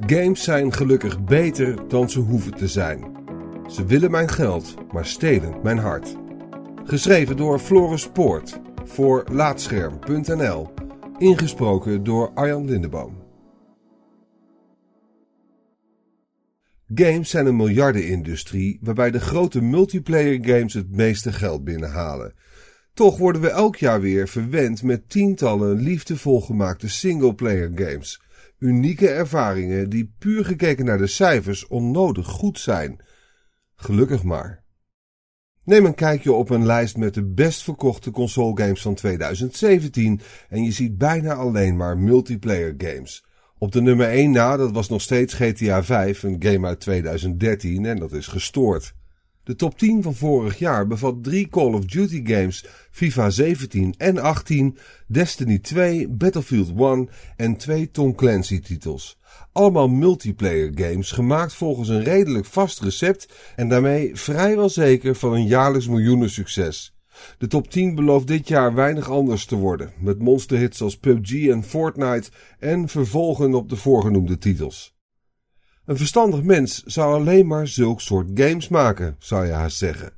Games zijn gelukkig beter dan ze hoeven te zijn. Ze willen mijn geld, maar stelen mijn hart. Geschreven door Floris Poort voor Laatscherm.nl. Ingesproken door Arjan Lindeboom. Games zijn een miljardenindustrie waarbij de grote multiplayer games het meeste geld binnenhalen. Toch worden we elk jaar weer verwend met tientallen liefdevol gemaakte singleplayer games. Unieke ervaringen die puur gekeken naar de cijfers onnodig goed zijn. Gelukkig maar. Neem een kijkje op een lijst met de best verkochte console games van 2017 en je ziet bijna alleen maar multiplayer games. Op de nummer 1 na, dat was nog steeds GTA 5, een game uit 2013 en dat is gestoord. De top 10 van vorig jaar bevat drie Call of Duty games, FIFA 17 en 18, Destiny 2, Battlefield 1 en twee Tom Clancy titels. Allemaal multiplayer games gemaakt volgens een redelijk vast recept en daarmee vrijwel zeker van een jaarlijks miljoenen succes. De top 10 belooft dit jaar weinig anders te worden, met monsterhits als PUBG en Fortnite en vervolgen op de voorgenoemde titels. Een verstandig mens zou alleen maar zulk soort games maken, zou je haast zeggen.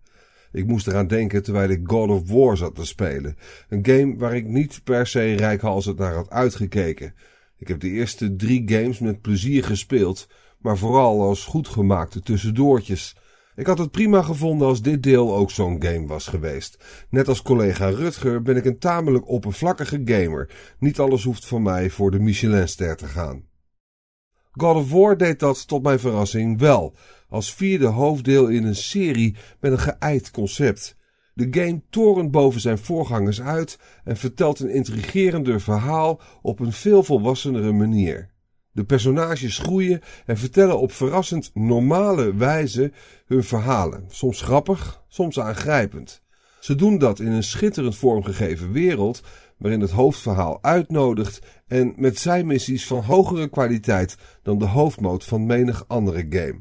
Ik moest eraan denken terwijl ik God of War zat te spelen. Een game waar ik niet per se rijkhalsend naar had uitgekeken. Ik heb de eerste drie games met plezier gespeeld, maar vooral als goed gemaakte tussendoortjes. Ik had het prima gevonden als dit deel ook zo'n game was geweest. Net als collega Rutger ben ik een tamelijk oppervlakkige gamer. Niet alles hoeft van mij voor de Michelinster te gaan. God of War deed dat tot mijn verrassing wel, als vierde hoofddeel in een serie met een geëid concept. De game torent boven zijn voorgangers uit en vertelt een intrigerender verhaal op een veel volwassenere manier. De personages groeien en vertellen op verrassend normale wijze hun verhalen, soms grappig, soms aangrijpend. Ze doen dat in een schitterend vormgegeven wereld waarin het hoofdverhaal uitnodigt en met zijn missies van hogere kwaliteit dan de hoofdmoot van menig andere game.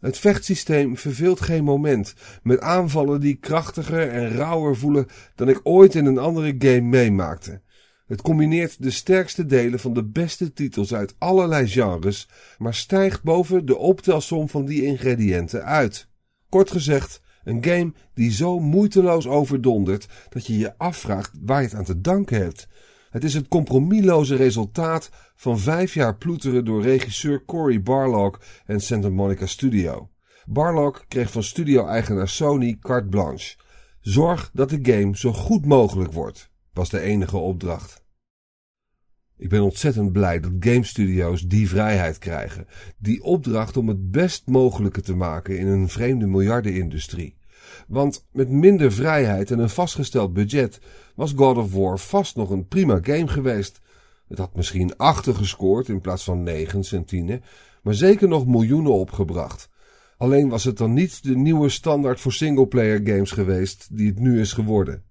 Het vechtsysteem verveelt geen moment, met aanvallen die krachtiger en rauwer voelen dan ik ooit in een andere game meemaakte. Het combineert de sterkste delen van de beste titels uit allerlei genres, maar stijgt boven de optelsom van die ingrediënten uit. Kort gezegd, een game die zo moeiteloos overdondert dat je je afvraagt waar je het aan te danken hebt. Het is het compromisloze resultaat van vijf jaar ploeteren door regisseur Cory Barlog en Santa Monica Studio. Barlog kreeg van studio-eigenaar Sony carte blanche. Zorg dat de game zo goed mogelijk wordt, was de enige opdracht. Ik ben ontzettend blij dat game studios die vrijheid krijgen. Die opdracht om het best mogelijke te maken in een vreemde miljardenindustrie. Want met minder vrijheid en een vastgesteld budget was God of War vast nog een prima game geweest. Het had misschien achter gescoord in plaats van negen centine, maar zeker nog miljoenen opgebracht. Alleen was het dan niet de nieuwe standaard voor singleplayer games geweest die het nu is geworden.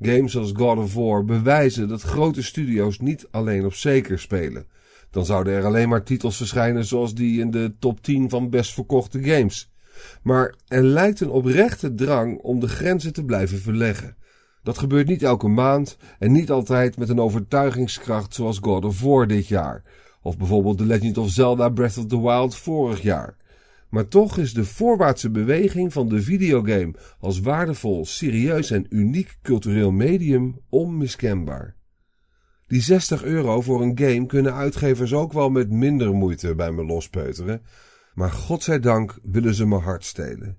Games als God of War bewijzen dat grote studio's niet alleen op zeker spelen. Dan zouden er alleen maar titels verschijnen zoals die in de top 10 van best verkochte games. Maar er lijkt een oprechte drang om de grenzen te blijven verleggen. Dat gebeurt niet elke maand en niet altijd met een overtuigingskracht zoals God of War dit jaar. Of bijvoorbeeld The Legend of Zelda Breath of the Wild vorig jaar. Maar toch is de voorwaartse beweging van de videogame als waardevol, serieus en uniek cultureel medium onmiskenbaar. Die 60 euro voor een game kunnen uitgevers ook wel met minder moeite bij me lospeuteren, maar godzijdank willen ze me hart stelen.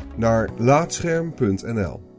naar laatscherm.nl.